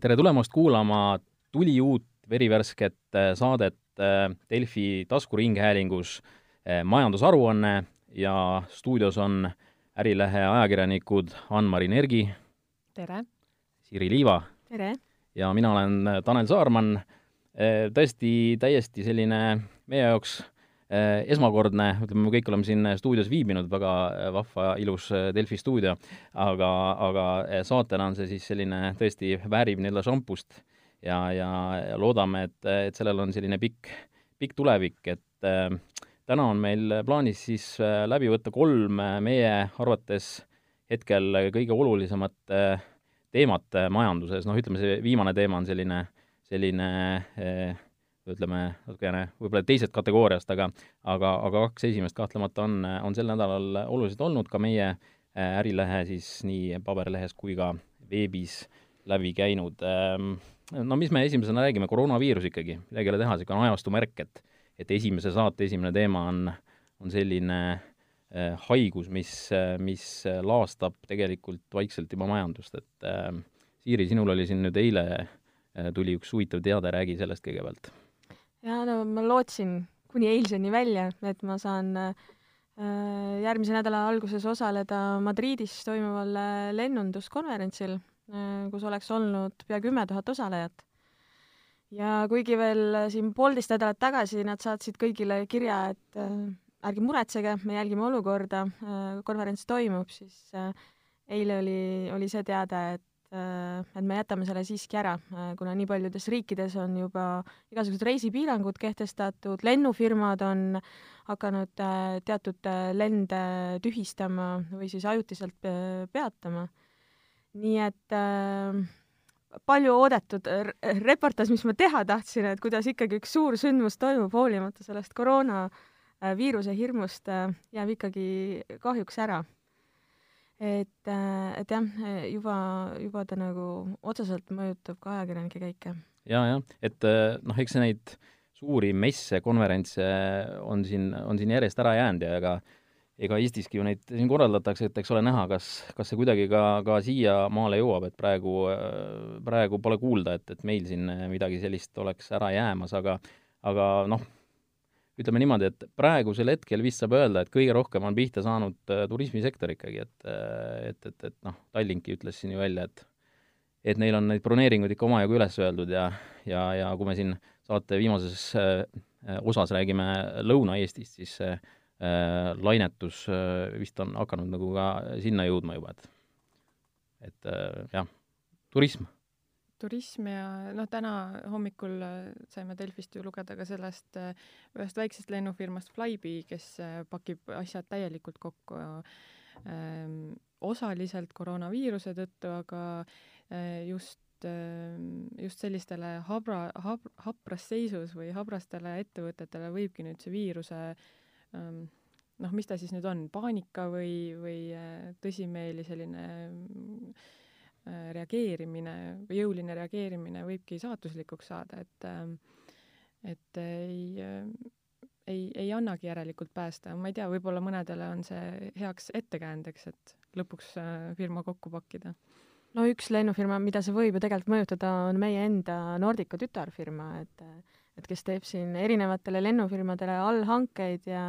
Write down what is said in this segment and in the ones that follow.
tere tulemast kuulama tuliuut verivärsket äh, saadet äh, Delfi taskuringhäälingus majandusaruanne ja stuudios on Ärilehe ajakirjanikud Ann-Mari Nergi, tere! Siiri Liiva tere! ja mina olen Tanel Saarman. Tõesti täiesti selline meie jaoks esmakordne, ütleme, me kõik oleme siin stuudios viibinud, väga vahva, ilus Delfi stuudio, aga, aga saatena on see siis selline tõesti väärib nii-öelda šampust. Ja, ja, loodame, et, et sellel on selline pikk, pikk tulevik, et äh, täna on meil plaanis siis äh, läbi võtta kolm äh, meie arvates hetkel kõige olulisemat äh, teemat äh, majanduses, noh, ütleme, see viimane teema on selline, selline äh, ütleme, natukene võib-olla teisest kategooriast, aga aga, aga kaks esimest kahtlemata on, on sel nädalal olulised olnud ka meie äh, Ärilehe siis nii paberlehes kui ka veebis läbi käinud. Ähm, no mis me esimesena räägime, koroonaviirus ikkagi, midagi ei ole teha, niisugune ajastu märk, et et esimese saate esimene teema on, on selline äh, haigus, mis mis laastab tegelikult vaikselt juba majandust, et äh, Siiri, sinul oli siin nüüd eile äh, tuli üks huvitav teade, räägi sellest kõigepealt. Jaa, no ma lootsin kuni eilseni välja, et ma saan äh, järgmise nädala alguses osaleda Madridis toimuval äh, lennunduskonverentsil Äh, kus oleks olnud pea kümme tuhat osalejat. ja kuigi veel siin poolteist nädalat tagasi nad saatsid kõigile kirja, et ärge muretsege, me jälgime olukorda, konverents toimub, siis eile oli, oli see teade, et et me jätame selle siiski ära, kuna nii paljudes riikides on juba igasugused reisipiirangud kehtestatud, lennufirmad on hakanud teatud lende tühistama või siis ajutiselt peatama nii et äh, palju oodatud reportaaž, mis ma teha tahtsin, et kuidas ikkagi üks suur sündmus toimub, hoolimata sellest koroonaviiruse äh, hirmust äh,, jääb ikkagi kahjuks ära. Et äh,, et jah, juba, juba ta nagu otseselt mõjutab ka ajakirjanike käike ja,. jaa, jah, et äh, noh, eks neid suuri messe, konverentse on siin, on siin järjest ära jäänud ja ega ega Eestiski ju neid siin korraldatakse, et eks ole näha, kas, kas see kuidagi ka, ka siiamaale jõuab, et praegu, praegu pole kuulda, et, et meil siin midagi sellist oleks ära jäämas, aga aga noh, ütleme niimoodi, et praegusel hetkel vist saab öelda, et kõige rohkem on pihta saanud äh, turismisektor ikkagi, et et, et, et noh, Tallinkki ütles siin ju välja, et et neil on neid broneeringuid ikka omajagu üles öeldud ja, ja, ja kui me siin saate viimases äh, osas räägime Lõuna-Eestist, siis äh, Äh, lainetus äh, vist on hakanud nagu ka sinna jõudma juba, et et äh, jah, turism. Turism ja noh, täna hommikul saime Delfist ju lugeda ka sellest ühest väiksest lennufirmast Flybe, kes pakib asjad täielikult kokku ähm, osaliselt koroonaviiruse tõttu, aga just just sellistele habra, hab-, hapras seisus või habrastele ettevõtetele võibki nüüd see viiruse äh, Ehm, noh, mis ta siis nüüd on, paanika või, või äh, tõsimeeli selline äh, reageerimine või jõuline reageerimine võibki saatuslikuks saada, et ähm, et ei, äh, ei, ei annagi järelikult päästa, ma ei tea, võib-olla mõnedele on see heaks ettekäändeks, et lõpuks firma kokku pakkida. No üks lennufirma, mida see võib ju tegelikult mõjutada, on meie enda Nordica tütarfirma, et et kes teeb siin erinevatele lennufirmadele allhankeid ja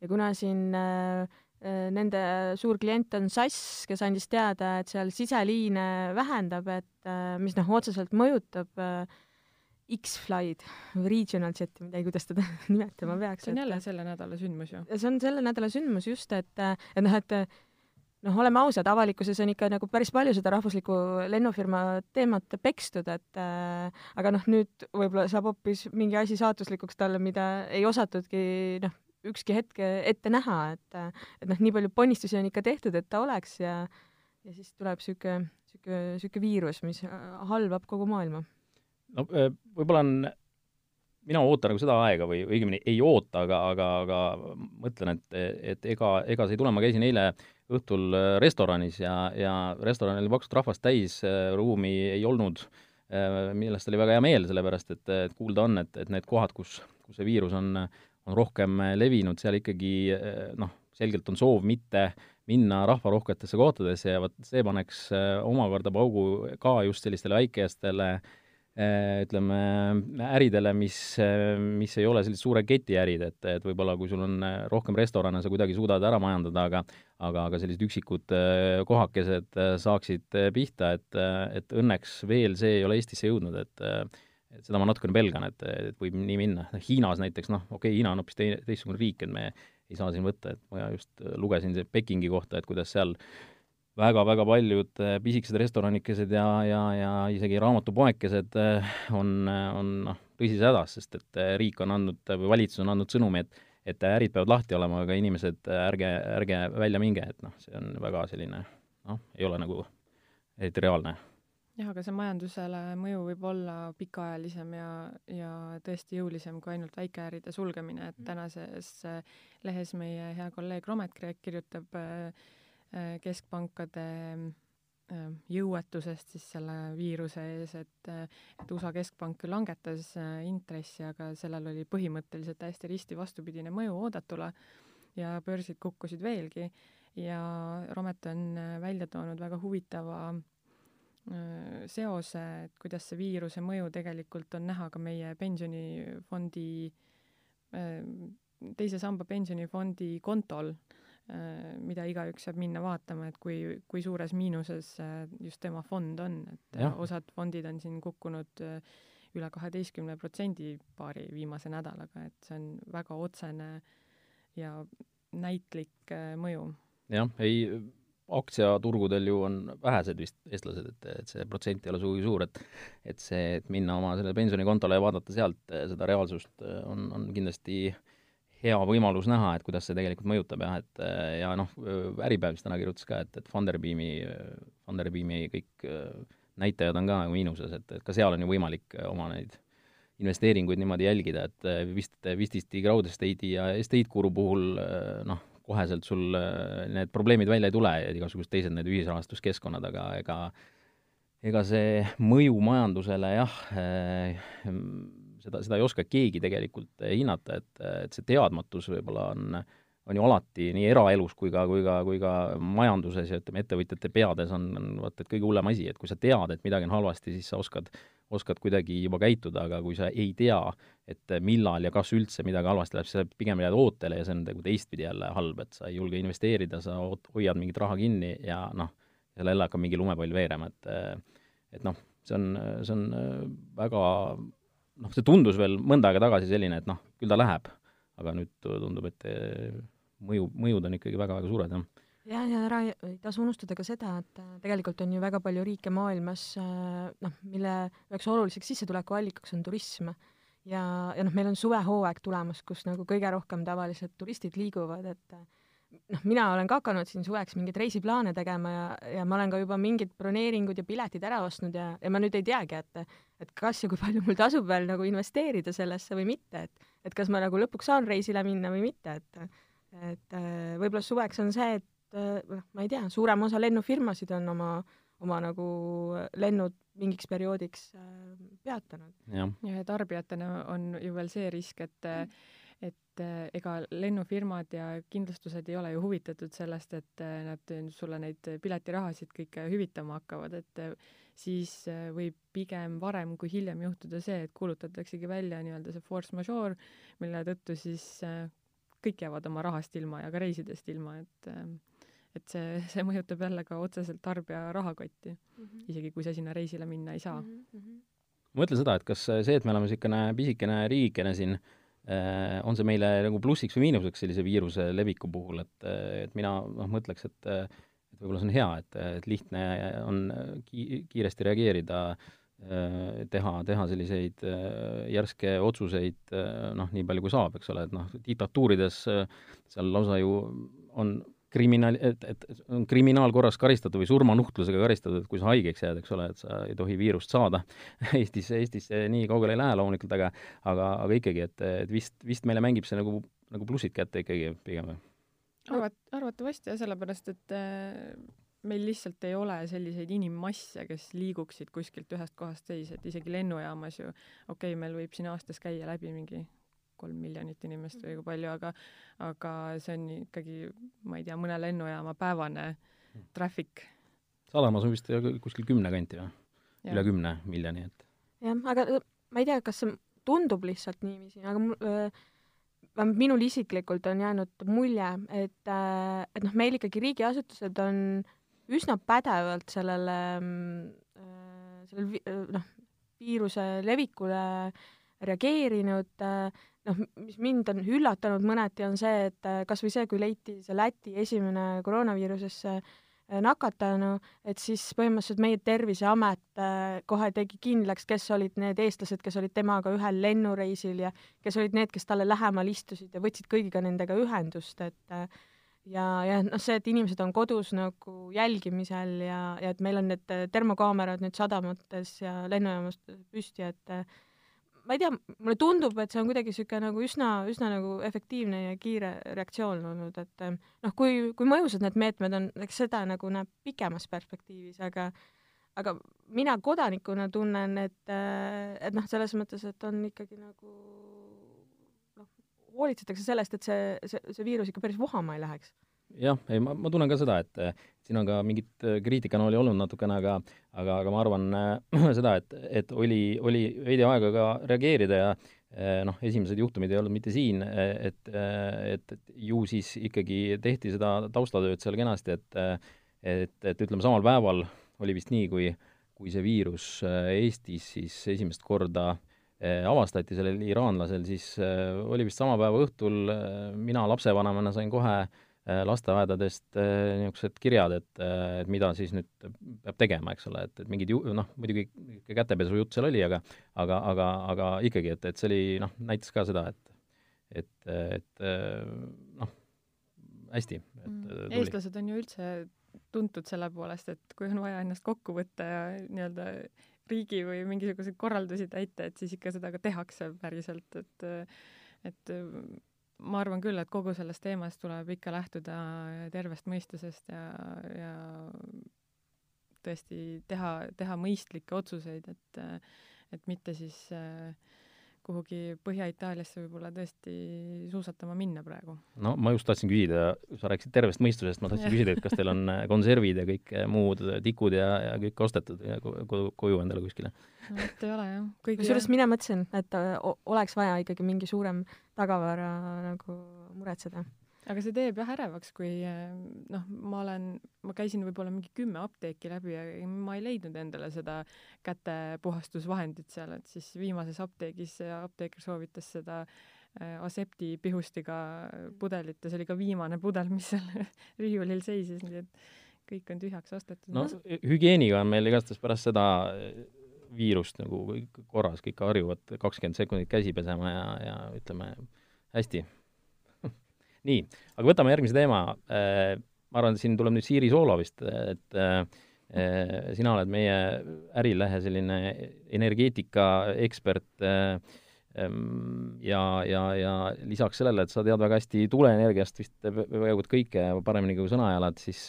ja kuna siin äh, äh, nende suur klient on SAS, kes andis teada, et seal siseliine vähendab, et äh, mis noh, otseselt mõjutab äh, X-Fly'd või Regional Jeti, tea, kuidas teda nimetama peaks. see on jälle selle nädala sündmus ju. see on selle nädala sündmus just, et, et noh, et noh, oleme ausad, avalikkuses on ikka nagu päris palju seda rahvusliku lennufirma teemat pekstud, et äh, aga noh, nüüd võib-olla saab hoopis mingi asi saatuslikuks talle, mida ei osatudki noh, ükski hetk ette näha, et et noh, nii palju ponnistusi on ikka tehtud, et ta oleks ja ja siis tuleb niisugune, niisugune, niisugune viirus, mis halvab kogu maailma. no äh, võib-olla on mina ootan nagu seda aega või õigemini ei oota, aga, aga, aga mõtlen, et, et ega, ega see ei tule, ma käisin eile õhtul äh, restoranis ja, ja restoran oli paksult rahvast täis, äh, ruumi ei olnud, äh, millest oli väga hea meel, sellepärast et, et kuulda on, et, et need kohad, kus, kus see viirus on, on rohkem levinud, seal ikkagi noh, selgelt on soov mitte minna rahvarohketesse kohtadesse ja vot see paneks omakorda paugu ka just sellistele väikestele äh, Äh, ütleme, äridele, mis, mis ei ole sellised suure ketiärid, et, et võib-olla kui sul on äh, rohkem restorane, sa kuidagi suudad ära majandada, aga aga, aga sellised üksikud äh, kohakesed saaksid pihta, et, et õnneks veel see ei ole Eestisse jõudnud, et et seda ma natukene pelgan, et, et võib nii minna. Hiinas näiteks, noh, okei okay,, Hiina on hoopis teine, teistsugune riik, et me ei saa siin võtta, et ma just lugesin Pekingi kohta, et kuidas seal äh, väga-väga paljud äh, pisikesed restoranikesed ja, ja, ja isegi raamatupoekesed äh, on, on noh, tõsises hädas, sest et äh, riik on andnud või valitsus on andnud sõnumi, et et ärid peavad lahti olema, aga inimesed, ärge, ärge välja minge, et noh, see on väga selline noh, ei ole nagu eriti reaalne. Jah, aga see majandusele mõju võib olla pikaajalisem ja, ja tõesti jõulisem kui ainult väikeäride sulgemine, et tänases lehes meie hea kolleeg Romet Kreek kirjutab äh, Äh, keskpankade äh, jõuetusest siis selle viiruse ees, et, äh, et USA keskpank küll langetas intressi, aga sellel oli põhimõtteliselt täiesti risti vastupidine mõju oodatule ja börsid kukkusid veelgi. Ja Romet on välja toonud väga huvitava seose, et kuidas see viiruse mõju tegelikult on näha ka meie pensionifondi, teise samba pensionifondi kontol Äh, mida igaüks saab minna vaatama, et kui, kui suures miinuses äh, just tema fond on, et ja. osad fondid on siin kukkunud äh, üle kaheteistkümne protsendi paari viimase nädalaga, et see on väga otsene ja näitlik mõju. jah, ei, aktsiaturgudel ju on vähesed vist eestlased, et, et see protsent ei ole sugugi suur, et et see, et minna oma sellele pensionikontole ja vaadata sealt seda reaalsust, on, on kindlasti hea võimalus näha, et kuidas see tegelikult mõjutab jah, et ja noh, Äripäev vist täna kirjutas ka, et, et Funderbeami, Funderbeami kõik näitajad on ka nagu miinuses, et, et ka seal on ju võimalik oma neid investeeringuid niimoodi jälgida, et vist, vististi crowd estate'i ja estate guru puhul noh, koheselt sul need probleemid välja ei tule ja igasugused teised need ühisrahastuskeskkonnad, aga ega ega see mõju majandusele jah eh,, seda, seda ei oska keegi tegelikult hinnata, et, et see teadmatus võib-olla on, on ju alati nii eraelus kui ka, kui ka, kui ka majanduses ja ütleme, ettevõtjate peades on, on vaata, et kõige hullem asi, et kui sa tead, et midagi on halvasti, siis sa oskad, oskad kuidagi juba käituda, aga kui sa ei tea, et millal ja kas üldse midagi halvasti läheb, siis sa pigem jääd ootele ja see on nagu teistpidi jälle halb, et sa ei julge investeerida, sa hoiad mingit raha kinni ja noh, seal jälle hakkab mingi lumepall veerema, et et noh, see on, see on väga noh, see tundus veel mõnda aega tagasi selline, et noh, küll ta läheb, aga nüüd tundub, et mõju, mõjud on ikkagi väga-väga suured, jah ja, ja ära ei tasu unustada ka seda, et äh, tegelikult on ju väga palju riike maailmas, äh, noh, mille üheks oluliseks sissetulekuallikaks on turism. ja, ja noh, meil on suvehooaeg tulemas, kus nagu kõige rohkem tavaliselt turistid liiguvad, et äh, noh, mina olen ka hakanud siin suveks mingeid reisiplaane tegema ja, ja ma olen ka juba mingid broneeringud ja piletid ära ostnud ja, ja ma nüüd ei teagi, et et kas ja kui palju mul tasub veel nagu investeerida sellesse või mitte, et et kas ma nagu lõpuks saan reisile minna või mitte, et et võib-olla suveks on see, et noh, ma ei tea, suurem osa lennufirmasid on oma oma nagu lennud mingiks perioodiks peatanud. ja, ja tarbijatena on ju veel see risk, et mm et äh, ega lennufirmad ja kindlustused ei ole ju huvitatud sellest, et äh, nad sulle neid piletirahasid kõike hüvitama hakkavad, et äh, siis võib pigem varem kui hiljem juhtuda see, et kuulutataksegi välja nii-öelda see force majeure, mille tõttu siis kõik jäävad oma rahast ilma ja ka reisidest ilma, et et see, see mõjutab jälle ka otseselt tarbija rahakotti mm, -hmm. isegi kui sa sinna reisile minna ei saa mm. -hmm. ma mõtlen seda, et kas see, et me oleme niisugune pisikene riigikene siin äh, Äh, on see meile nagu plussiks või miinuseks sellise viiruse leviku puhul, et, et mina noh, mõtleks, et et võib-olla see on hea, et, et lihtne on ki-, kiiresti reageerida, teha, teha selliseid järske otsuseid noh, nii palju kui saab, eks ole, et noh, diktatuurides seal lausa ju on kriminaal, et, et on kriminaalkorras karistatud või surmanuhtlusega karistatud, et kui sa haigeks jääd, eks ole, et sa ei tohi viirust saada. Eestis, Eestis see nii kaugele ei lähe loomulikult, aga aga, aga ikkagi, et, et vist, vist meile mängib see nagu, nagu plussid kätte ikkagi pigem. arvat-, arvatavasti jah, sellepärast et äh, meil lihtsalt ei ole selliseid inimmasse, kes liiguksid kuskilt ühest kohast teise, et isegi lennujaamas ju, okei okay,, meil võib siin aastas käia läbi mingi kolm miljonit inimest või kui palju, aga aga see on ikkagi, ma ei tea, mõne lennujaama päevane traffic. Sadamas on vist kuskil kümne kanti või? üle kümne miljoni, et. jah, aga ma ei tea, kas see tundub lihtsalt niiviisi, aga mul vähemalt minul isiklikult on jäänud mulje, et, et noh, meil ikkagi riigiasutused on üsna pädevalt sellele, sellele noh, viiruse levikule reageerinud, noh, mis mind on üllatanud mõneti, on see, et kas või see, kui leiti see Läti esimene koroonaviirusesse nakatanu, et siis põhimõtteliselt meie Terviseamet kohe tegi kindlaks, kes olid need eestlased, kes olid temaga ühel lennureisil ja kes olid need, kes talle lähemal istusid ja võtsid kõigiga nendega ühendust, et ja, ja noh, see, et inimesed on kodus nagu jälgimisel ja, ja et meil on need termokaamerad nüüd sadamates ja lennujaamas püsti, et ma ei tea, mulle tundub, et see on kuidagi niisugune nagu üsna, üsna nagu efektiivne ja kiire reaktsioon olnud, et noh, kui, kui mõjusad need meetmed on, eks seda nagu näeb pikemas perspektiivis, aga aga mina kodanikuna tunnen, et, et noh, selles mõttes, et on ikkagi nagu hoolitsetakse sellest, et see, see, see viirus ikka päris vohama ei läheks? Jah, ei ma, ma tunnen ka seda, et siin on ka mingit äh, kriitikanooli olnud natukene, aga aga, aga ma arvan äh, seda, et, et oli, oli veidi aega ka reageerida ja äh, noh, esimesed juhtumid ei olnud mitte siin, et, et, et ju siis ikkagi tehti seda taustatööd seal kenasti, et et, et ütleme, samal päeval oli vist nii, kui, kui see viirus Eestis siis esimest korda avastati sellel iraanlasel, siis oli vist sama päeva õhtul, mina lapsevanemana sain kohe lasteaedadest niisugused kirjad, et, et mida siis nüüd peab tegema, eks ole, et, et mingid ju-, noh, muidugi kätepesu jutt seal oli, aga aga, aga, aga ikkagi, et, et see oli noh, näitas ka seda, et et, et noh, hästi, mm. eestlased on ju üldse tuntud selle poolest, et kui on vaja ennast kokku võtta ja nii-öelda riigi või mingisuguseid korraldusi täita, et siis ikka seda ka tehakse päriselt, et et ma arvan küll, et kogu sellest teemast tuleb ikka lähtuda tervest mõistusest ja, ja tõesti teha, teha mõistlikke otsuseid, et, et mitte siis äh, kuhugi Põhja-Itaaliasse võib-olla tõesti suusatama minna praegu. no ma just tahtsin küsida, sa rääkisid tervest mõistusest, ma tahtsin küsida, et kas teil on konservid ja kõik äh, muud tikud ja, ja kõik ostetud ja koju, koju endale kuskile? no vot ei ole jah. kusjuures mina mõtlesin, et oleks vaja ikkagi mingi suurem tagavara nagu muretseda aga see teeb jah ärevaks, kui eh, noh, ma olen, ma käisin võib-olla mingi kümme apteeki läbi ja ma ei leidnud endale seda kätepuhastusvahendit seal, et siis viimases apteegis apteeker soovitas seda äh, Asepti pihustiga pudelit ja see oli ka viimane pudel, mis seal riiulil seisis, nii et kõik on tühjaks ostetud. no hügieeniga on meil igastahes pärast seda eh, viirust nagu korras, kõik harjuvad kakskümmend sekundit käsi pesema ja, ja ütleme hästi nii, aga võtame järgmise teema. Äh, ma arvan, et siin tuleb nüüd Siiri Soolo vist, et äh, äh, sina oled meie Ärilehe selline energeetika ekspert ähm, ja, ja, ja lisaks sellele, et sa tead väga hästi tuuleenergiast vist peaaegu et kõike paremini kui sõnajalad, siis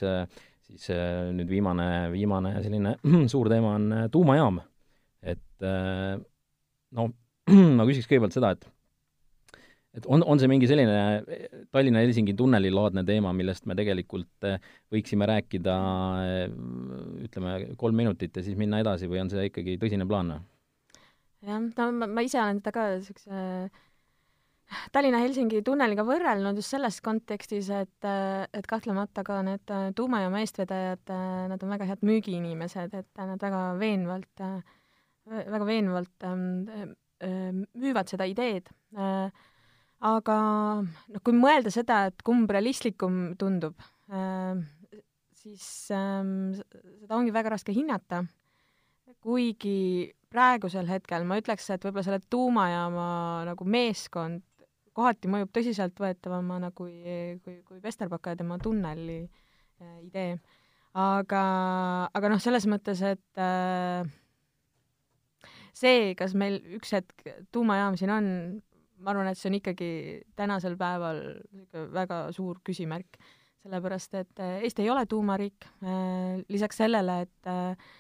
siis nüüd viimane, viimane selline suur teema on tuumajaam. et no ma küsiks kõigepealt seda, et et on, on see mingi selline eh, Tallinna-Helsingi tunneli laadne teema, millest me tegelikult eh, võiksime rääkida eh, ütleme, kolm minutit ja siis minna edasi või on see ikkagi tõsine plaan? jah, no ma, ma ise olen teda ka niisuguse Tallinna-Helsingi tunneliga võrrelnud just selles kontekstis, et, et kahtlemata ka need tuumajaama eestvedajad, nad on väga head müügiinimesed, et nad väga veenvalt, väga veenvalt müüvad seda ideed aga noh, kui mõelda seda, et kumb realistlikum tundub äh,, siis äh, seda ongi väga raske hinnata. kuigi praegusel hetkel ma ütleks, et võib-olla selle tuumajaama nagu meeskond kohati mõjub tõsiseltvõetavamana kui, kui, kui Vesterbaka ja tema tunneli äh, idee. aga, aga noh, selles mõttes, et äh, see, kas meil üks hetk tuumajaam siin on, ma arvan, et see on ikkagi tänasel päeval väga suur küsimärk, sellepärast et äh, Eesti ei ole tuumariik, äh, lisaks sellele, et äh,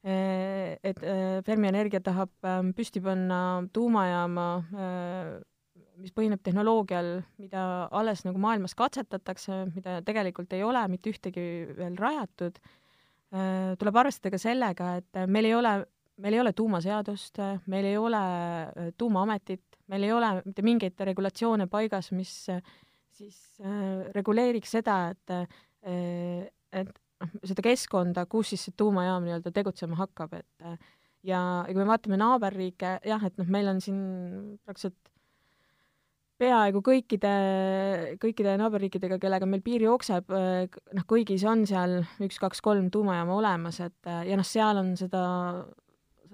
et Fermi Energia tahab ähm, püsti panna tuumajaama mis põhineb tehnoloogial, mida alles nagu maailmas katsetatakse, mida tegelikult ei ole mitte ühtegi veel rajatud, tuleb arvestada ka sellega, et meil ei ole, meil ei ole tuumaseadust, meil ei ole tuumaametit, meil ei ole mitte mingeid regulatsioone paigas, mis siis reguleeriks seda, et, et noh, seda keskkonda, kus siis see tuumajaam nii-öelda tegutsema hakkab, et ja, ja kui me vaatame naaberriike, jah, et noh, meil on siin praktiliselt peaaegu kõikide, kõikide naaberriikidega, kellega meil piir jookseb, noh, kõigis on seal üks, kaks, kolm tuumajaama olemas, et ja noh, seal on seda,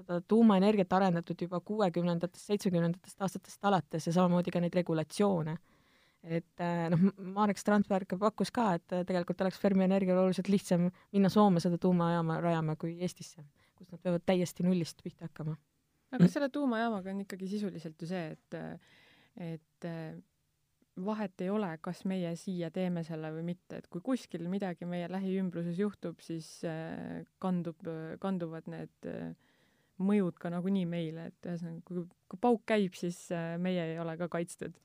seda tuumaenergiat arendatud juba kuuekümnendatest, seitsmekümnendatest aastatest alates ja samamoodi ka neid regulatsioone et äh, noh, Marek Strandberg pakkus ka, et äh, tegelikult oleks Fermi Energial oluliselt lihtsam minna Soome seda tuumajaama rajama kui Eestisse, kus nad peavad täiesti nullist pihta hakkama. aga selle tuumajaamaga on ikkagi sisuliselt ju see, et, et vahet ei ole, kas meie siia teeme selle või mitte, et kui kuskil midagi meie lähiümbruses juhtub, siis äh, kandub, kanduvad need mõjud ka nagunii meile, et ühesõnaga, kui, kui pauk käib, siis meie ei ole ka kaitstud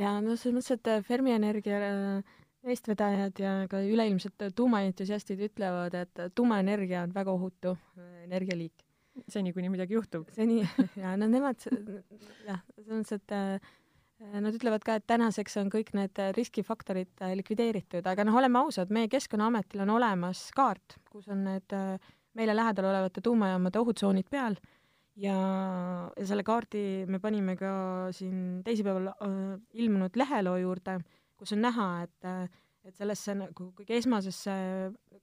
ja no selles mõttes, et äh, Fermi Energia äh, eestvedajad ja ka üleilmsed tuumaentusiastid ütlevad, et tuumaenergia on väga ohutu äh, energialiik. seni, kuni midagi juhtub. seni, ja no nemad, jah, selles mõttes, et Nad ütlevad ka, et tänaseks on kõik need riskifaktorid likvideeritud, aga noh, oleme ausad, meie Keskkonnaametil on olemas kaart, kus on need meile lähedal olevate tuumajaamade ohutsoonid peal. Ja, ja selle kaardi me panime ka siin teisipäeval äh, ilmunud leheloo juurde, kus on näha, et äh, et sellesse nagu kõige esmasesse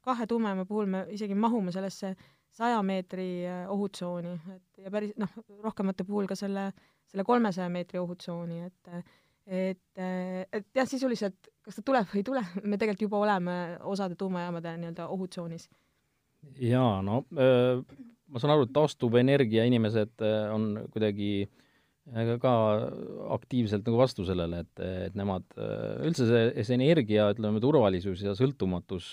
kahe tumejaama puhul me isegi mahume sellesse saja meetri äh, ohutsooni, et ja päris noh, rohkemate puhul ka selle, selle kolmesaja meetri ohutsooni, et et, et jah, sisuliselt kas ta tuleb või ei tule, me tegelikult juba oleme osade tuumajaamade nii-öelda ohutsoonis. Jaa, no ma saan aru, et taastuvenergia inimesed on kuidagi ka aktiivselt nagu vastu sellele, et, et nemad, üldse see, see energia, ütleme, turvalisus ja sõltumatus,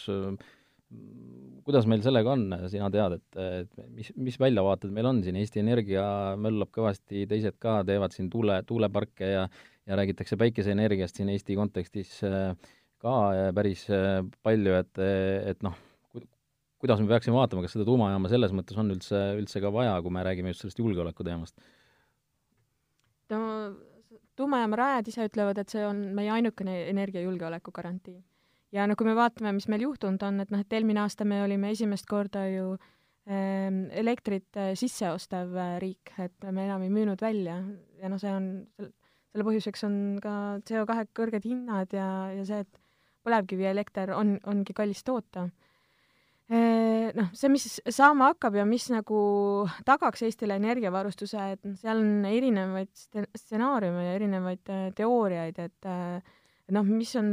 kuidas meil sellega on, sina tead, et, et mis, mis väljavaated meil on siin, Eesti Energia möllab kõvasti, teised ka teevad siin tuule, tuuleparke ja ja räägitakse päikeseenergiast siin Eesti kontekstis ka päris palju, et, et noh, kuidas me peaksime vaatama, kas seda tuumajaama selles mõttes on üldse, üldse ka vaja, kui me räägime just sellest julgeoleku teemast? no tuumajaama rajajad ise ütlevad, et see on meie ainukene energiajulgeoleku garantii. ja noh, kui me vaatame, mis meil juhtunud on, et noh, et eelmine aasta me olime esimest korda ju äh, elektrit äh, sisse ostev äh, riik, et me enam ei müünud välja ja noh, see on, selle põhjuseks on ka CO2 kõrged hinnad ja, ja see, et põlevkivielekter on, ongi kallis toota noh, see, mis saama hakkab ja mis nagu tagaks Eestile energiavarustuse, et noh, seal on erinevaid stsenaariume ja erinevaid äh, teooriaid, et äh, noh, mis on,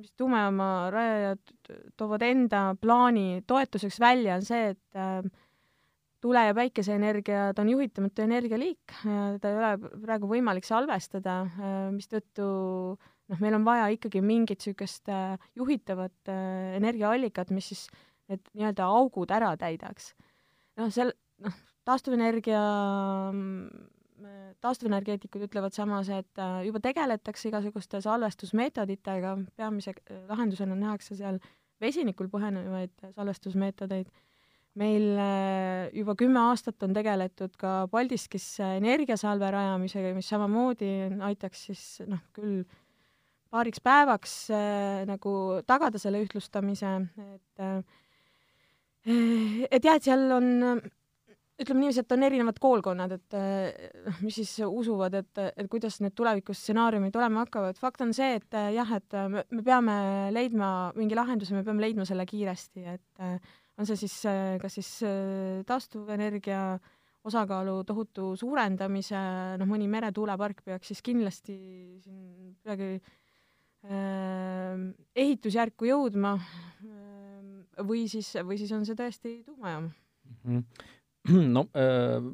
mis tuumajaama rajajad toovad enda plaani toetuseks välja, on see, et äh, tule- ja päikeseenergiad on juhitamatu energialiik, ta ei ole praegu võimalik salvestada, mistõttu noh, meil on vaja ikkagi mingit niisugust juhitavat energiaallikat, mis siis need nii-öelda augud ära täidaks. noh, seal, noh, taastuvenergia, taastuvenergeetikud ütlevad samas, et äh, juba tegeletakse igasuguste salvestusmeetoditega, peamise lahendusena nähakse seal vesinikul põhinevaid salvestusmeetodeid. meil äh, juba kümme aastat on tegeletud ka Paldiskis energiasalve rajamisega, mis samamoodi aitaks siis noh, küll paariks päevaks äh, nagu tagada selle ühtlustamise, et äh, et jah, et seal on, ütleme niiviisi, et on erinevad koolkonnad, et noh, mis siis usuvad, et, et kuidas need tulevikus stsenaariumid olema hakkavad. fakt on see, et jah, et me, me peame leidma mingi lahenduse, me peame leidma selle kiiresti, et on see siis kas siis taastuvenergia osakaalu tohutu suurendamise, noh, mõni meretuulepark peaks siis kindlasti siin kuidagi ehitusjärku jõudma äh,, või siis, või siis on see tõesti tuumajaam mm. -hmm. no äh,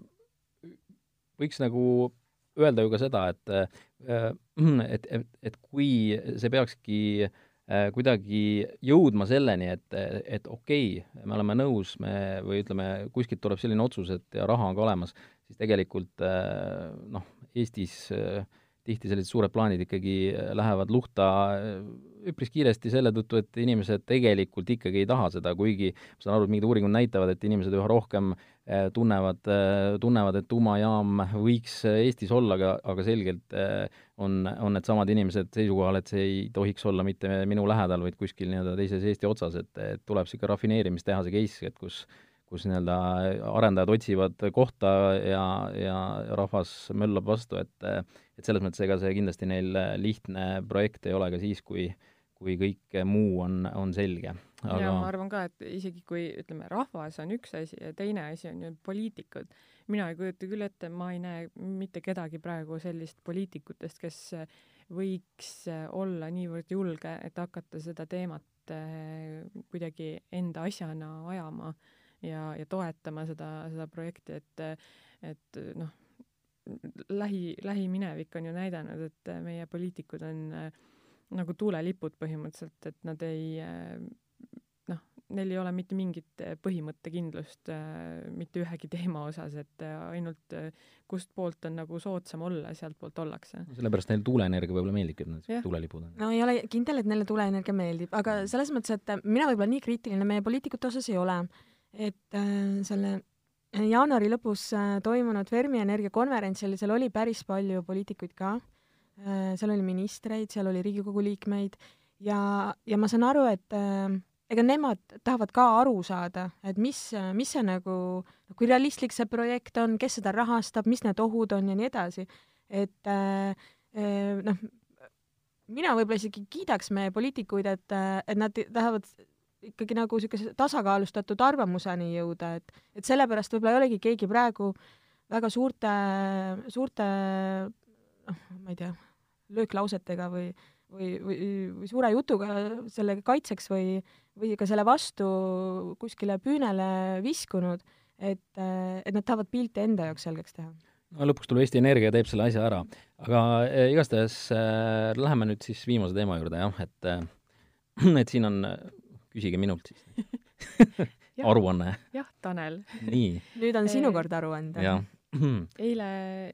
võiks nagu öelda ju ka seda, et äh, et, et, et kui see peakski äh, kuidagi jõudma selleni, et, et okei okay,, me oleme nõus, me, või ütleme, kuskilt tuleb selline otsus, et ja raha on ka olemas, siis tegelikult noh, Eestis tihti sellised suured plaanid ikkagi lähevad luhta üpris kiiresti selle tõttu, et inimesed tegelikult ikkagi ei taha seda, kuigi ma saan aru, et mingid uuringud näitavad, et inimesed üha rohkem tunnevad, tunnevad, et tuumajaam võiks Eestis olla, aga, aga selgelt on, on needsamad inimesed seisukohal, et see ei tohiks olla mitte minu lähedal, vaid kuskil nii-öelda teises Eesti otsas, et, et tuleb niisugune rafineerimistehase case, et kus kus nii-öelda arendajad otsivad kohta ja, ja rahvas möllab vastu, et et selles mõttes ega see kindlasti neil lihtne projekt ei ole ka siis, kui kui kõik muu on, on selge. Aga... ja ma arvan ka, et isegi kui ütleme, rahvas on üks asi ja teine asi on ju poliitikud, mina ei kujuta küll ette, ma ei näe mitte kedagi praegu sellist poliitikutest, kes võiks olla niivõrd julge, et hakata seda teemat eh, kuidagi enda asjana ajama ja, ja toetama seda, seda projekti, et, et noh, lähi, lähiminevik on ju näidanud, et meie poliitikud on äh, nagu tuulelipud põhimõtteliselt, et nad ei äh, noh, neil ei ole mitte mingit põhimõttekindlust äh, mitte ühegi teema osas, et ainult kust poolt on nagu soodsam olla, sealtpoolt ollakse. sellepärast neile tuuleenergia võib-olla meeldibki, et nad tuulelipud on. no ei ole kindel, et neile tuuleenergia meeldib, aga selles mõttes, et mina võib-olla nii kriitiline meie poliitikute osas ei ole et äh, selle jaanuari lõpus äh, toimunud Fermi Energia konverentsil, seal oli päris palju poliitikuid ka äh,, seal oli ministreid, seal oli Riigikogu liikmeid ja, ja ma saan aru, et äh, ega nemad tahavad ka aru saada, et mis, mis see nagu, kui realistlik see projekt on, kes seda rahastab, mis need ohud on ja nii edasi. et noh, mina võib-olla isegi kiidaks meie poliitikuid, et, et nad tahavad ikkagi nagu niisuguse tasakaalustatud arvamuseni jõuda, et, et sellepärast võib-olla ei olegi keegi praegu väga suurte, suurte noh, ma ei tea, lööklausetega või, või, või, või suure jutuga selle kaitseks või, või ka selle vastu kuskile püünele viskunud, et, et nad tahavad pilte enda jaoks selgeks teha no lõpuks tuleb Eesti Energia, teeb selle asja ära. aga äh, igastahes äh, läheme nüüd siis viimase teema juurde, jah, et äh, et siin on küsige minult siis aruanne. jah, Tanel. nii. nüüd on sinu kord aru anda. eile,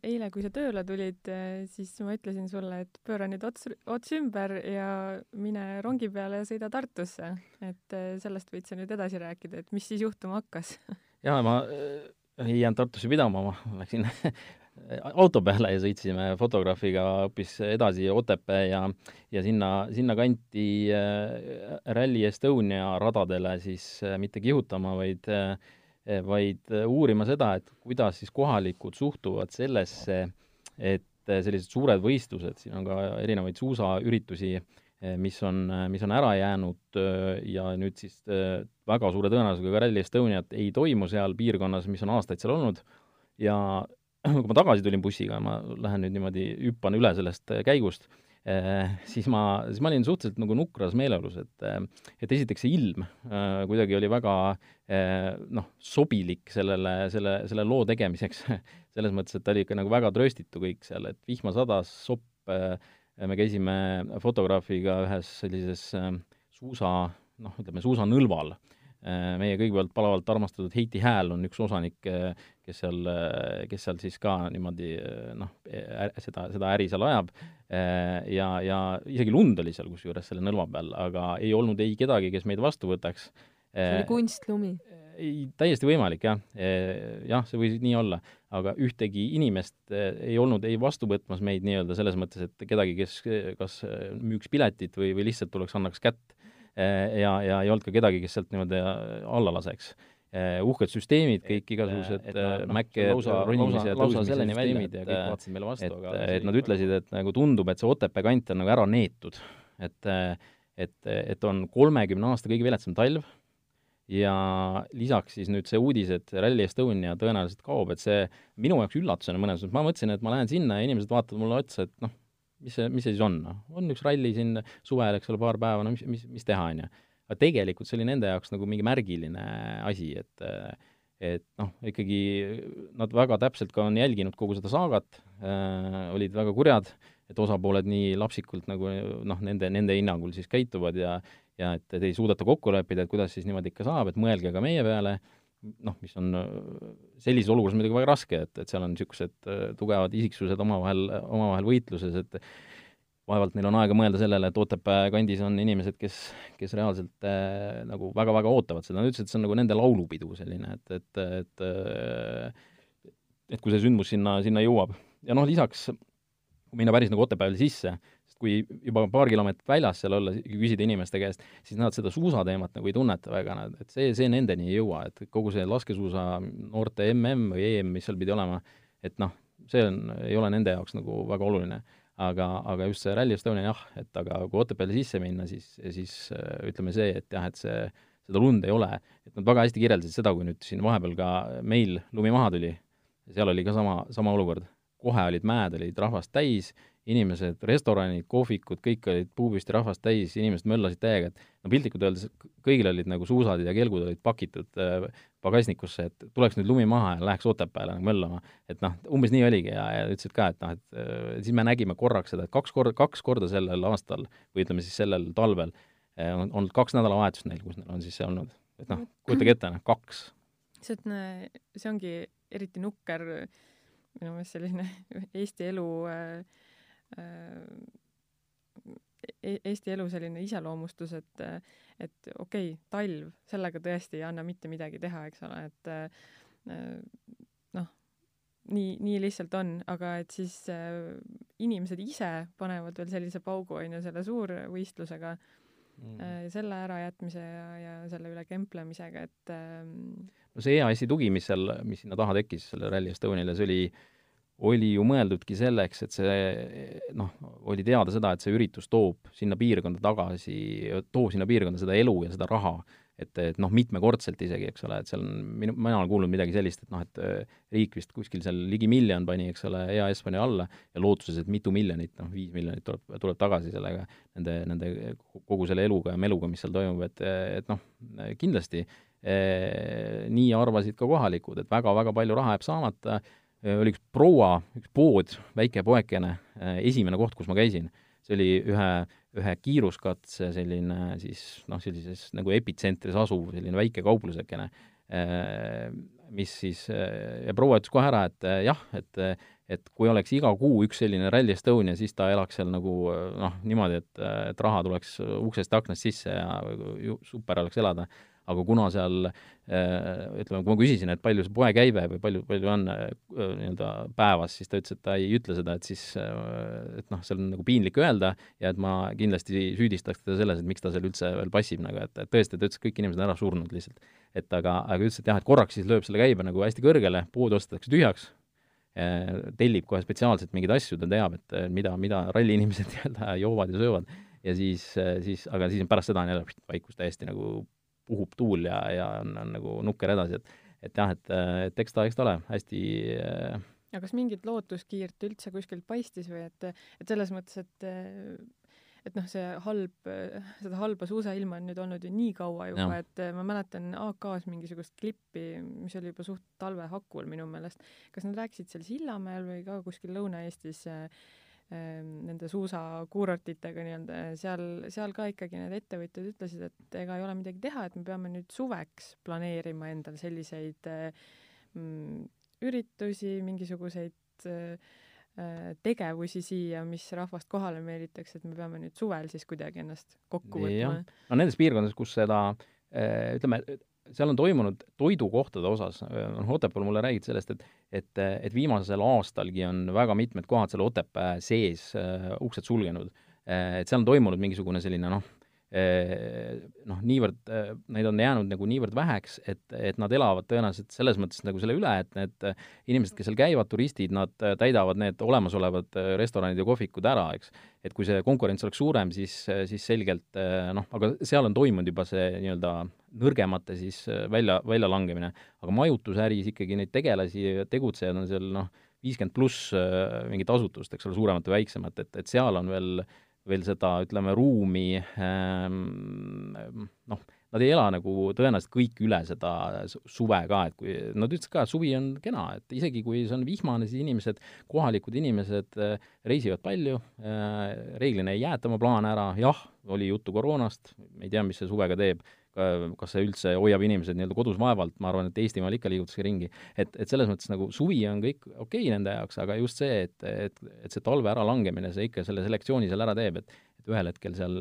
eile, kui sa tööle tulid, siis ma ütlesin sulle, et pööra nüüd ots, ots ümber ja mine rongi peale ja sõida Tartusse. et eh, sellest võid sa nüüd edasi rääkida, et mis siis juhtuma hakkas jaa, ma äh, ei jäänud Tartusse pidama, ma läksin auto peale ja sõitsime fotograafiga hoopis edasi Otepää ja ja sinna, sinnakanti äh, Rally Estonia radadele siis äh, mitte kihutama, vaid äh, vaid uurima seda, et kuidas siis kohalikud suhtuvad sellesse, et sellised suured võistlused, siin on ka erinevaid suusaüritusi, mis on, mis on ära jäänud ja nüüd siis väga suure tõenäosusega ka Rally Estoniat ei toimu seal piirkonnas, mis on aastaid seal olnud, ja kui ma tagasi tulin bussiga, ma lähen nüüd niimoodi, hüppan üle sellest äh, käigust eh,, siis ma, siis ma olin suhteliselt nagu nukras meeleolus, et äh, et esiteks see ilm kuidagi oli väga noh, sobilik sellele, selle, selle loo tegemiseks. Selles mõttes, et ta oli ikka nagu väga trööstitu kõik seal, et vihma sadas, sopp me käisime fotograafiga ühes sellises suusa, noh, ütleme suusanõlval Äh, meie kõigepealt palavalt armastatud Heiti Hääl on üks osanik, äh, kes seal, äh, kes seal siis ka niimoodi noh, seda, seda äri seal ajab ja, ja isegi lund oli seal kusjuures selle nõlva peal, aga ei olnud ei kedagi, kes meid vastu võtaks. see oli kunstlumi? ei, täiesti võimalik jah, jah, see võis nii olla, aga ühtegi inimest ei olnud ei vastu võtmas meid nii-öelda selles mõttes, et kedagi, kes kas müüks piletit või, või lihtsalt tuleks, annaks kätt ja, ja ei olnud ka kedagi, kes sealt niimoodi äh, alla laseks eh, uhked süsteemid, kõik igasugused no, Maci lausa, ronimise ja tõusmise süsteemid ja kõik vaatasid meile vastu, aga et, et nad ütlesid, et nagu tundub, et see Otepää kant on nagu ära neetud. et, et, et on kolmekümne aasta kõige viletsam talv ja lisaks siis nüüd see uudis, et Rally Estonia tõenäoliselt kaob, et see minu jaoks üllatusena mõnes mõttes, ma mõtlesin, et ma lähen sinna ja inimesed vaatavad mulle otsa, et noh, mis see, mis see siis on, noh, on üks ralli siin suvel, eks ole, paar päeva, no mis, mis, mis teha, on ju. aga tegelikult see oli nende jaoks nagu mingi märgiline asi, et et noh, ikkagi nad väga täpselt ka on jälginud kogu seda saagat äh,, olid väga kurjad, et osapooled nii lapsikult nagu noh, nende, nende hinnangul siis käituvad ja ja et, et ei suudeta kokku leppida, et kuidas siis niimoodi ikka saab, et mõelge ka meie peale, noh, mis on sellises olukorras muidugi väga raske, et, et seal on niisugused tugevad isiksused omavahel, omavahel võitluses, et vaevalt neil on aega mõelda sellele, et Otepää kandis on inimesed, kes, kes reaalselt äh, nagu väga-väga ootavad seda, nad ütlesid, et see on nagu nende laulupidu selline, et, et, et äh, et kui see sündmus sinna, sinna jõuab. ja noh, lisaks, kui minna päris nagu Otepääle sisse, sest kui juba paar kilomeetrit väljas seal olla, küsida inimeste käest, siis nad seda suusateemat nagu ei tunneta väga, et see, see nendeni ei jõua, et kogu see laskesuusa noorte mm või EM, mis seal pidi olema, et noh, see on, ei ole nende jaoks nagu väga oluline. Aga, aga just see Rally Estonia jah, et aga kui Otepääle sisse minna, siis, siis äh, ütleme see, et jah, et see, seda lund ei ole, et nad väga hästi kirjeldasid seda, kui nüüd siin vahepeal ka meil lumi maha tuli, seal oli ka sama, sama olukord. kohe olid mäed, olid rahvast täis, inimesed, restoranid, kohvikud, kõik olid puupüsti rahvast täis, inimesed möllasid täiega, et no piltlikult öeldes kõigil olid nagu suusad ja kelgud olid pakitud äh, pagasnikusse, et tuleks nüüd lumi maha ja läheks Otepääle nagu möllama. et noh, umbes nii oligi ja, ja ütlesid ka, et noh, et äh, siis me nägime korraks seda, et kaks korda, kaks korda sellel aastal või ütleme siis sellel talvel äh, on olnud kaks nädalavahetust neil, kus neil on siis see olnud. et noh, kujutage ette, noh, kaks. see on, see ongi eriti nukker minu meelest selline Eesti elu äh, Eesti elu selline iseloomustus, et, et okei okay,, talv, sellega tõesti ei anna mitte midagi teha, eks ole, et noh, nii, nii lihtsalt on, aga et siis äh, inimesed ise panevad veel sellise paugu, on ju, selle suurvõistlusega mm., äh, selle ärajätmise ja, ja selle üle kemplemisega, et äh, no see EAS-i tugi, mis seal, mis sinna taha tekkis, selle Rally Estoniale, see oli äh, oli ju mõeldudki selleks, et see noh, oli teada seda, et see üritus toob sinna piirkonda tagasi, toob sinna piirkonda seda elu ja seda raha, et, et noh, mitmekordselt isegi, eks ole, et seal on, minu, mina olen kuulnud midagi sellist, et noh, et äh, riik vist kuskil seal ligi miljon pani, eks ole, EAS pani alla ja lootuses, et mitu miljonit, noh, viis miljonit tuleb, tuleb tagasi sellega, nende, nende kogu selle eluga ja meluga, mis seal toimub, et, et noh, kindlasti eh, nii arvasid ka kohalikud, et väga-väga palju raha jääb saamata. Äh, oli üks proua, üks pood, väike poekene, äh, esimene koht, kus ma käisin, see oli ühe, ühe kiiruskatse selline siis noh, sellises nagu epitsentris asuv selline väike kauplusekene, äh, mis siis, ja proua ütles kohe ära, et jah, et et kui oleks iga kuu üks selline Rally Estonia, siis ta elaks seal nagu noh, niimoodi, et, et raha tuleks uksest ja aknast sisse ja super oleks elada aga kuna seal äh, ütleme, kui ma küsisin, et palju see poekäive või palju, palju on äh, nii-öelda päevas, siis ta ütles, et ta ei ütle seda, et siis äh, et noh, seal on nagu piinlik öelda ja et ma kindlasti süüdistaks teda selles, et miks ta seal üldse veel passib nagu, et, et tõesti, ta ütles, et kõik inimesed on ära surnud lihtsalt. et aga, aga ütles, et jah, et korraks siis lööb selle käibe nagu hästi kõrgele, pood ostetakse tühjaks, tellib kohe spetsiaalselt mingeid asju, ta teab, et mida, mida ralliinimesed nii-öelda joovad ja söövad ja siis, siis, aga siis pärast seda on jälle vaikus täiesti nagu puhub tuul ja, ja on, on nagu nukker edasi, et et jah, et, et eks ta, eks ta ole hästi aga kas mingit lootuskiirt üldse kuskilt paistis või et, et selles mõttes, et et noh, see halb, seda halba suusailma on nüüd olnud ju nii kaua juba, et ma mäletan AK-s mingisugust klippi, mis oli juba suht talve hakul minu meelest. kas nad rääkisid seal Sillamäel või ka kuskil Lõuna-Eestis äh, nende suusakuurortitega nii-öelda, seal, seal ka ikkagi need ettevõtjad ütlesid, et ega ei ole midagi teha, et me peame nüüd suveks planeerima endale selliseid mm, üritusi, mingisuguseid äh, tegevusi siia, mis rahvast kohale meelitaks, et me peame nüüd suvel siis kuidagi ennast kokku võtma. no nendes piirkondades, kus seda ütleme, seal on toimunud toidukohtade osas, noh, Otepääl mulle räägiti sellest, et et, et viimasel aastalgi on väga mitmed kohad seal Otepää sees äh, uksed sulgenud. et seal on toimunud mingisugune selline noh, noh, niivõrd, neid on jäänud nagu niivõrd väheks, et, et nad elavad tõenäoliselt selles mõttes nagu selle üle, et need inimesed, kes seal käivad, turistid, nad täidavad need olemasolevad restoranid ja kohvikud ära, eks. et kui see konkurents oleks suurem, siis, siis selgelt noh, aga seal on toimunud juba see nii-öelda nõrgemate siis välja, väljalangemine. aga majutusäris ikkagi neid tegelasi, tegutsejaid on seal noh, viiskümmend pluss mingit asutust, eks ole, suuremat või väiksemat, et, et seal on veel äh, veel seda, ütleme, ruumi ähm, noh, nad ei ela nagu tõenäoliselt kõik üle seda suve ka, et kui nad ütlesid ka, et suvi on kena, et isegi kui see on vihmane, siis inimesed, kohalikud inimesed äh, reisivad palju, äh, reeglina ei jäeta oma plaane ära, jah, oli juttu koroonast, ei tea, mis see suvega teeb, kas see üldse hoiab inimesed nii-öelda kodus vaevalt, ma arvan, et Eestimaal ikka liigutakse ringi. et, et selles mõttes nagu suvi on kõik okei okay nende jaoks, aga just see, et, et, et see talve äralangemine, see ikka selle selektsiooni seal ära teeb, et et ühel hetkel seal,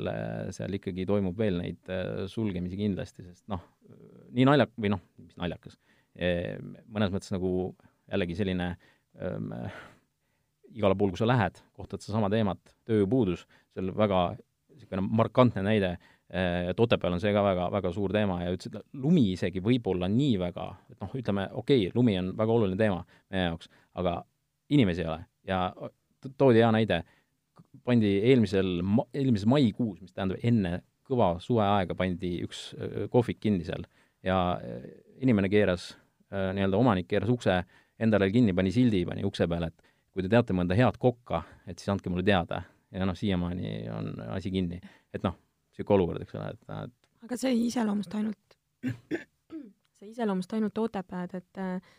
seal ikkagi toimub veel neid äh, sulgemisi kindlasti, sest noh, nii naljak-, või noh, mis naljakas, mõnes mõttes nagu jällegi selline ähm, igale pool, kui sa lähed, kohtad sedasama teemat, tööjõupuudus, see on väga niisugune markantne näide, et Otepääl on see ka väga, väga suur teema ja ütles, et lumi isegi võib-olla nii väga, et noh, ütleme, okei okay,, lumi on väga oluline teema meie jaoks, aga inimesi ei ole ja toodi hea näide, pandi eelmisel, eelmises maikuus, mis tähendab enne kõva suveaega, pandi üks kohvik kinni seal ja inimene keeras, nii-öelda omanik keeras ukse endale kinni, pani sildi, pani ukse peale, et kui te teate mõnda head kokka, et siis andke mulle teada. ja noh, siiamaani on asi kinni. et noh, niisugune olukord, eks ole, et, et aga see ei iseloomusta ainult, see ei iseloomusta ainult Otepääd, et äh,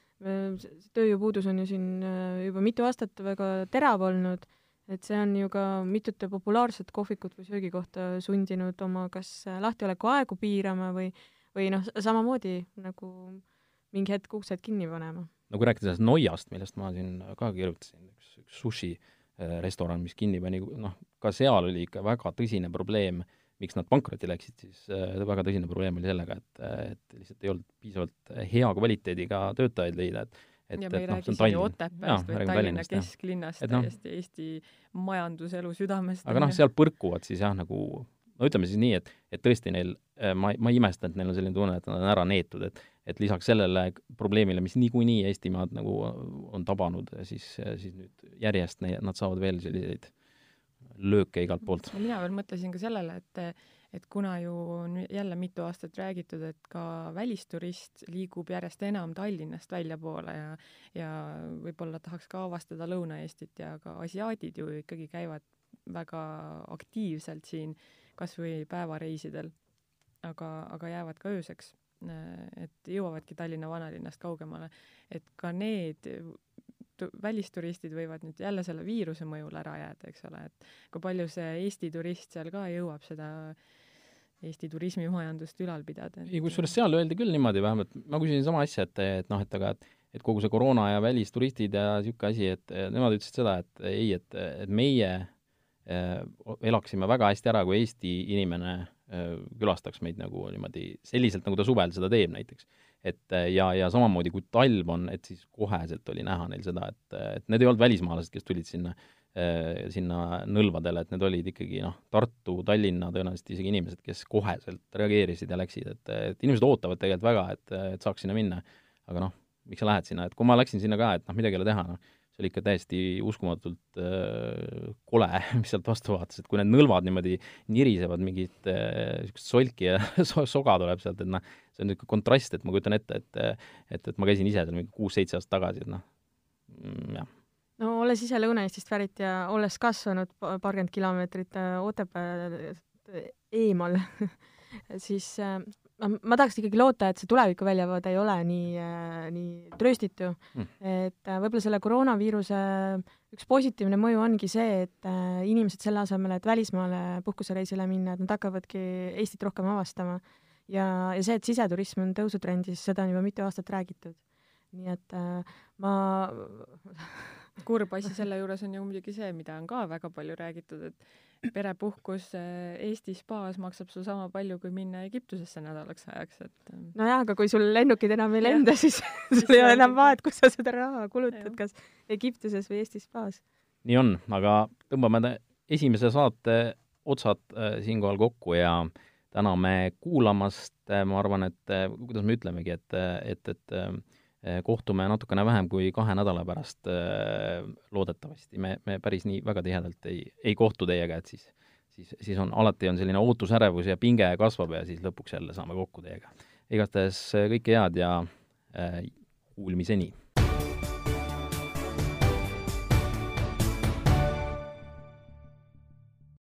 tööjõupuudus on ju siin äh, juba mitu aastat väga terav olnud, et see on ju ka mitute populaarset kohvikut või söögikohta sundinud oma kas lahtioleku aegu piirama või, või noh, samamoodi nagu mingi hetk uksed kinni panema. No kui rääkida sellest Noiast, millest ma siin ka kirjutasin, üks, üks sushi äh, restoran, mis kinni pani, noh, ka seal oli ikka väga tõsine probleem, miks nad pankrotti läksid, siis äh, väga tõsine probleem oli sellega, et, et lihtsalt ei olnud piisavalt hea kvaliteediga töötajaid leida, et et, ja me ei no, räägi isegi Otepääst, vaid Tallinna kesklinnast, täiesti no, Eesti majanduselu südamest. aga noh, seal põrkuvad siis jah, nagu no ütleme siis nii, et, et tõesti neil, äh, ma, ma ei imesta, et neil on selline tunne, et nad on ära neetud, et et lisaks sellele probleemile, mis niikuinii Eestimaad nagu on tabanud, siis, siis nüüd järjest ne, nad saavad veel selliseid lööke igalt poolt. mina veel mõtlesin ka sellele, et et kuna ju on jälle mitu aastat räägitud, et ka välisturist liigub järjest enam Tallinnast väljapoole ja ja võib-olla tahaks ka avastada Lõuna-Eestit ja ka asiaadid ju ikkagi käivad väga aktiivselt siin kas või päevareisidel, aga, aga jäävad ka ööseks et jõuavadki Tallinna vanalinnast kaugemale, et ka need välisturistid võivad nüüd jälle selle viiruse mõjul ära jääda, eks ole, et kui palju see Eesti turist seal ka jõuab seda Eesti turismimajandust ülal pidada. ei, kusjuures seal öeldi küll niimoodi, vähemalt ma küsisin sama asja, et, et noh, et aga et, et kogu see koroona ja välisturistid ja niisugune asi, et nemad ütlesid seda, et ei, et, et meie äh, elaksime väga hästi ära, kui Eesti inimene Äh, külastaks meid nagu niimoodi selliselt, nagu ta suvel seda teeb näiteks. Et äh, ja, ja samamoodi, kui talv on, et siis koheselt oli näha neil seda, et, et need ei olnud välismaalased, kes tulid sinna, äh, sinna nõlvadele, et need olid ikkagi noh, Tartu, Tallinna tõenäoliselt isegi inimesed, kes koheselt reageerisid ja läksid, et, et inimesed ootavad tegelikult väga, et, et saaks sinna minna. aga noh, miks sa lähed sinna, et kui ma läksin sinna ka, et noh, midagi ei ole teha, noh, see oli ikka täiesti uskumatult äh, kole, mis sealt vastu vaatas, et kui need nõlvad niimoodi nirisevad mingit niisugust äh, solki ja so soga tuleb sealt, et noh, see on niisugune kontrast, et ma kujutan ette, et et, et ma käisin ise seal mingi kuus-seitse aastat tagasi, et noh mm,, jah. no olles ise Lõuna-Eestist pärit ja olles kasvanud paarkümmend kilomeetrit äh, Otepää äh, eemal siis äh, ma, ma tahaks ikkagi loota, et see tuleviku väljavaade ei ole nii äh,, nii trööstitu mm.. et äh, võib-olla selle koroonaviiruse üks positiivne mõju ongi see, et äh, inimesed selle asemel, et välismaale puhkusereisile minna, et nad hakkavadki Eestit rohkem avastama. ja, ja see, et siseturism on tõusutrendis, seda on juba mitu aastat räägitud. nii et ma kurb asi selle juures on ju muidugi see, mida on ka väga palju räägitud, et perepuhkus eh, Eesti spaas maksab sul sama palju, kui minna Egiptusesse nädalaks ajaks, et ähm, nojah, aga kui sul lennukid enam ei lenda, siis sul ei ole enam vahet, kus sa seda raha kulutad, kas Egiptuses või Eesti spaas. nii on, aga tõmbame esimese saate otsad äh, siinkohal kokku ja täname kuulamast, ma arvan, et äh, kuidas me ütlemegi, et, et, et äh, Eh, kohtume natukene vähem kui kahe nädala pärast eh, loodetavasti, me, me päris nii väga tihedalt ei, ei kohtu teiega, et siis siis, siis on, alati on selline ootusärevus ja pinge kasvab ja siis lõpuks jälle saame kokku teiega. igastahes eh, kõike head ja äh, kuulmiseni!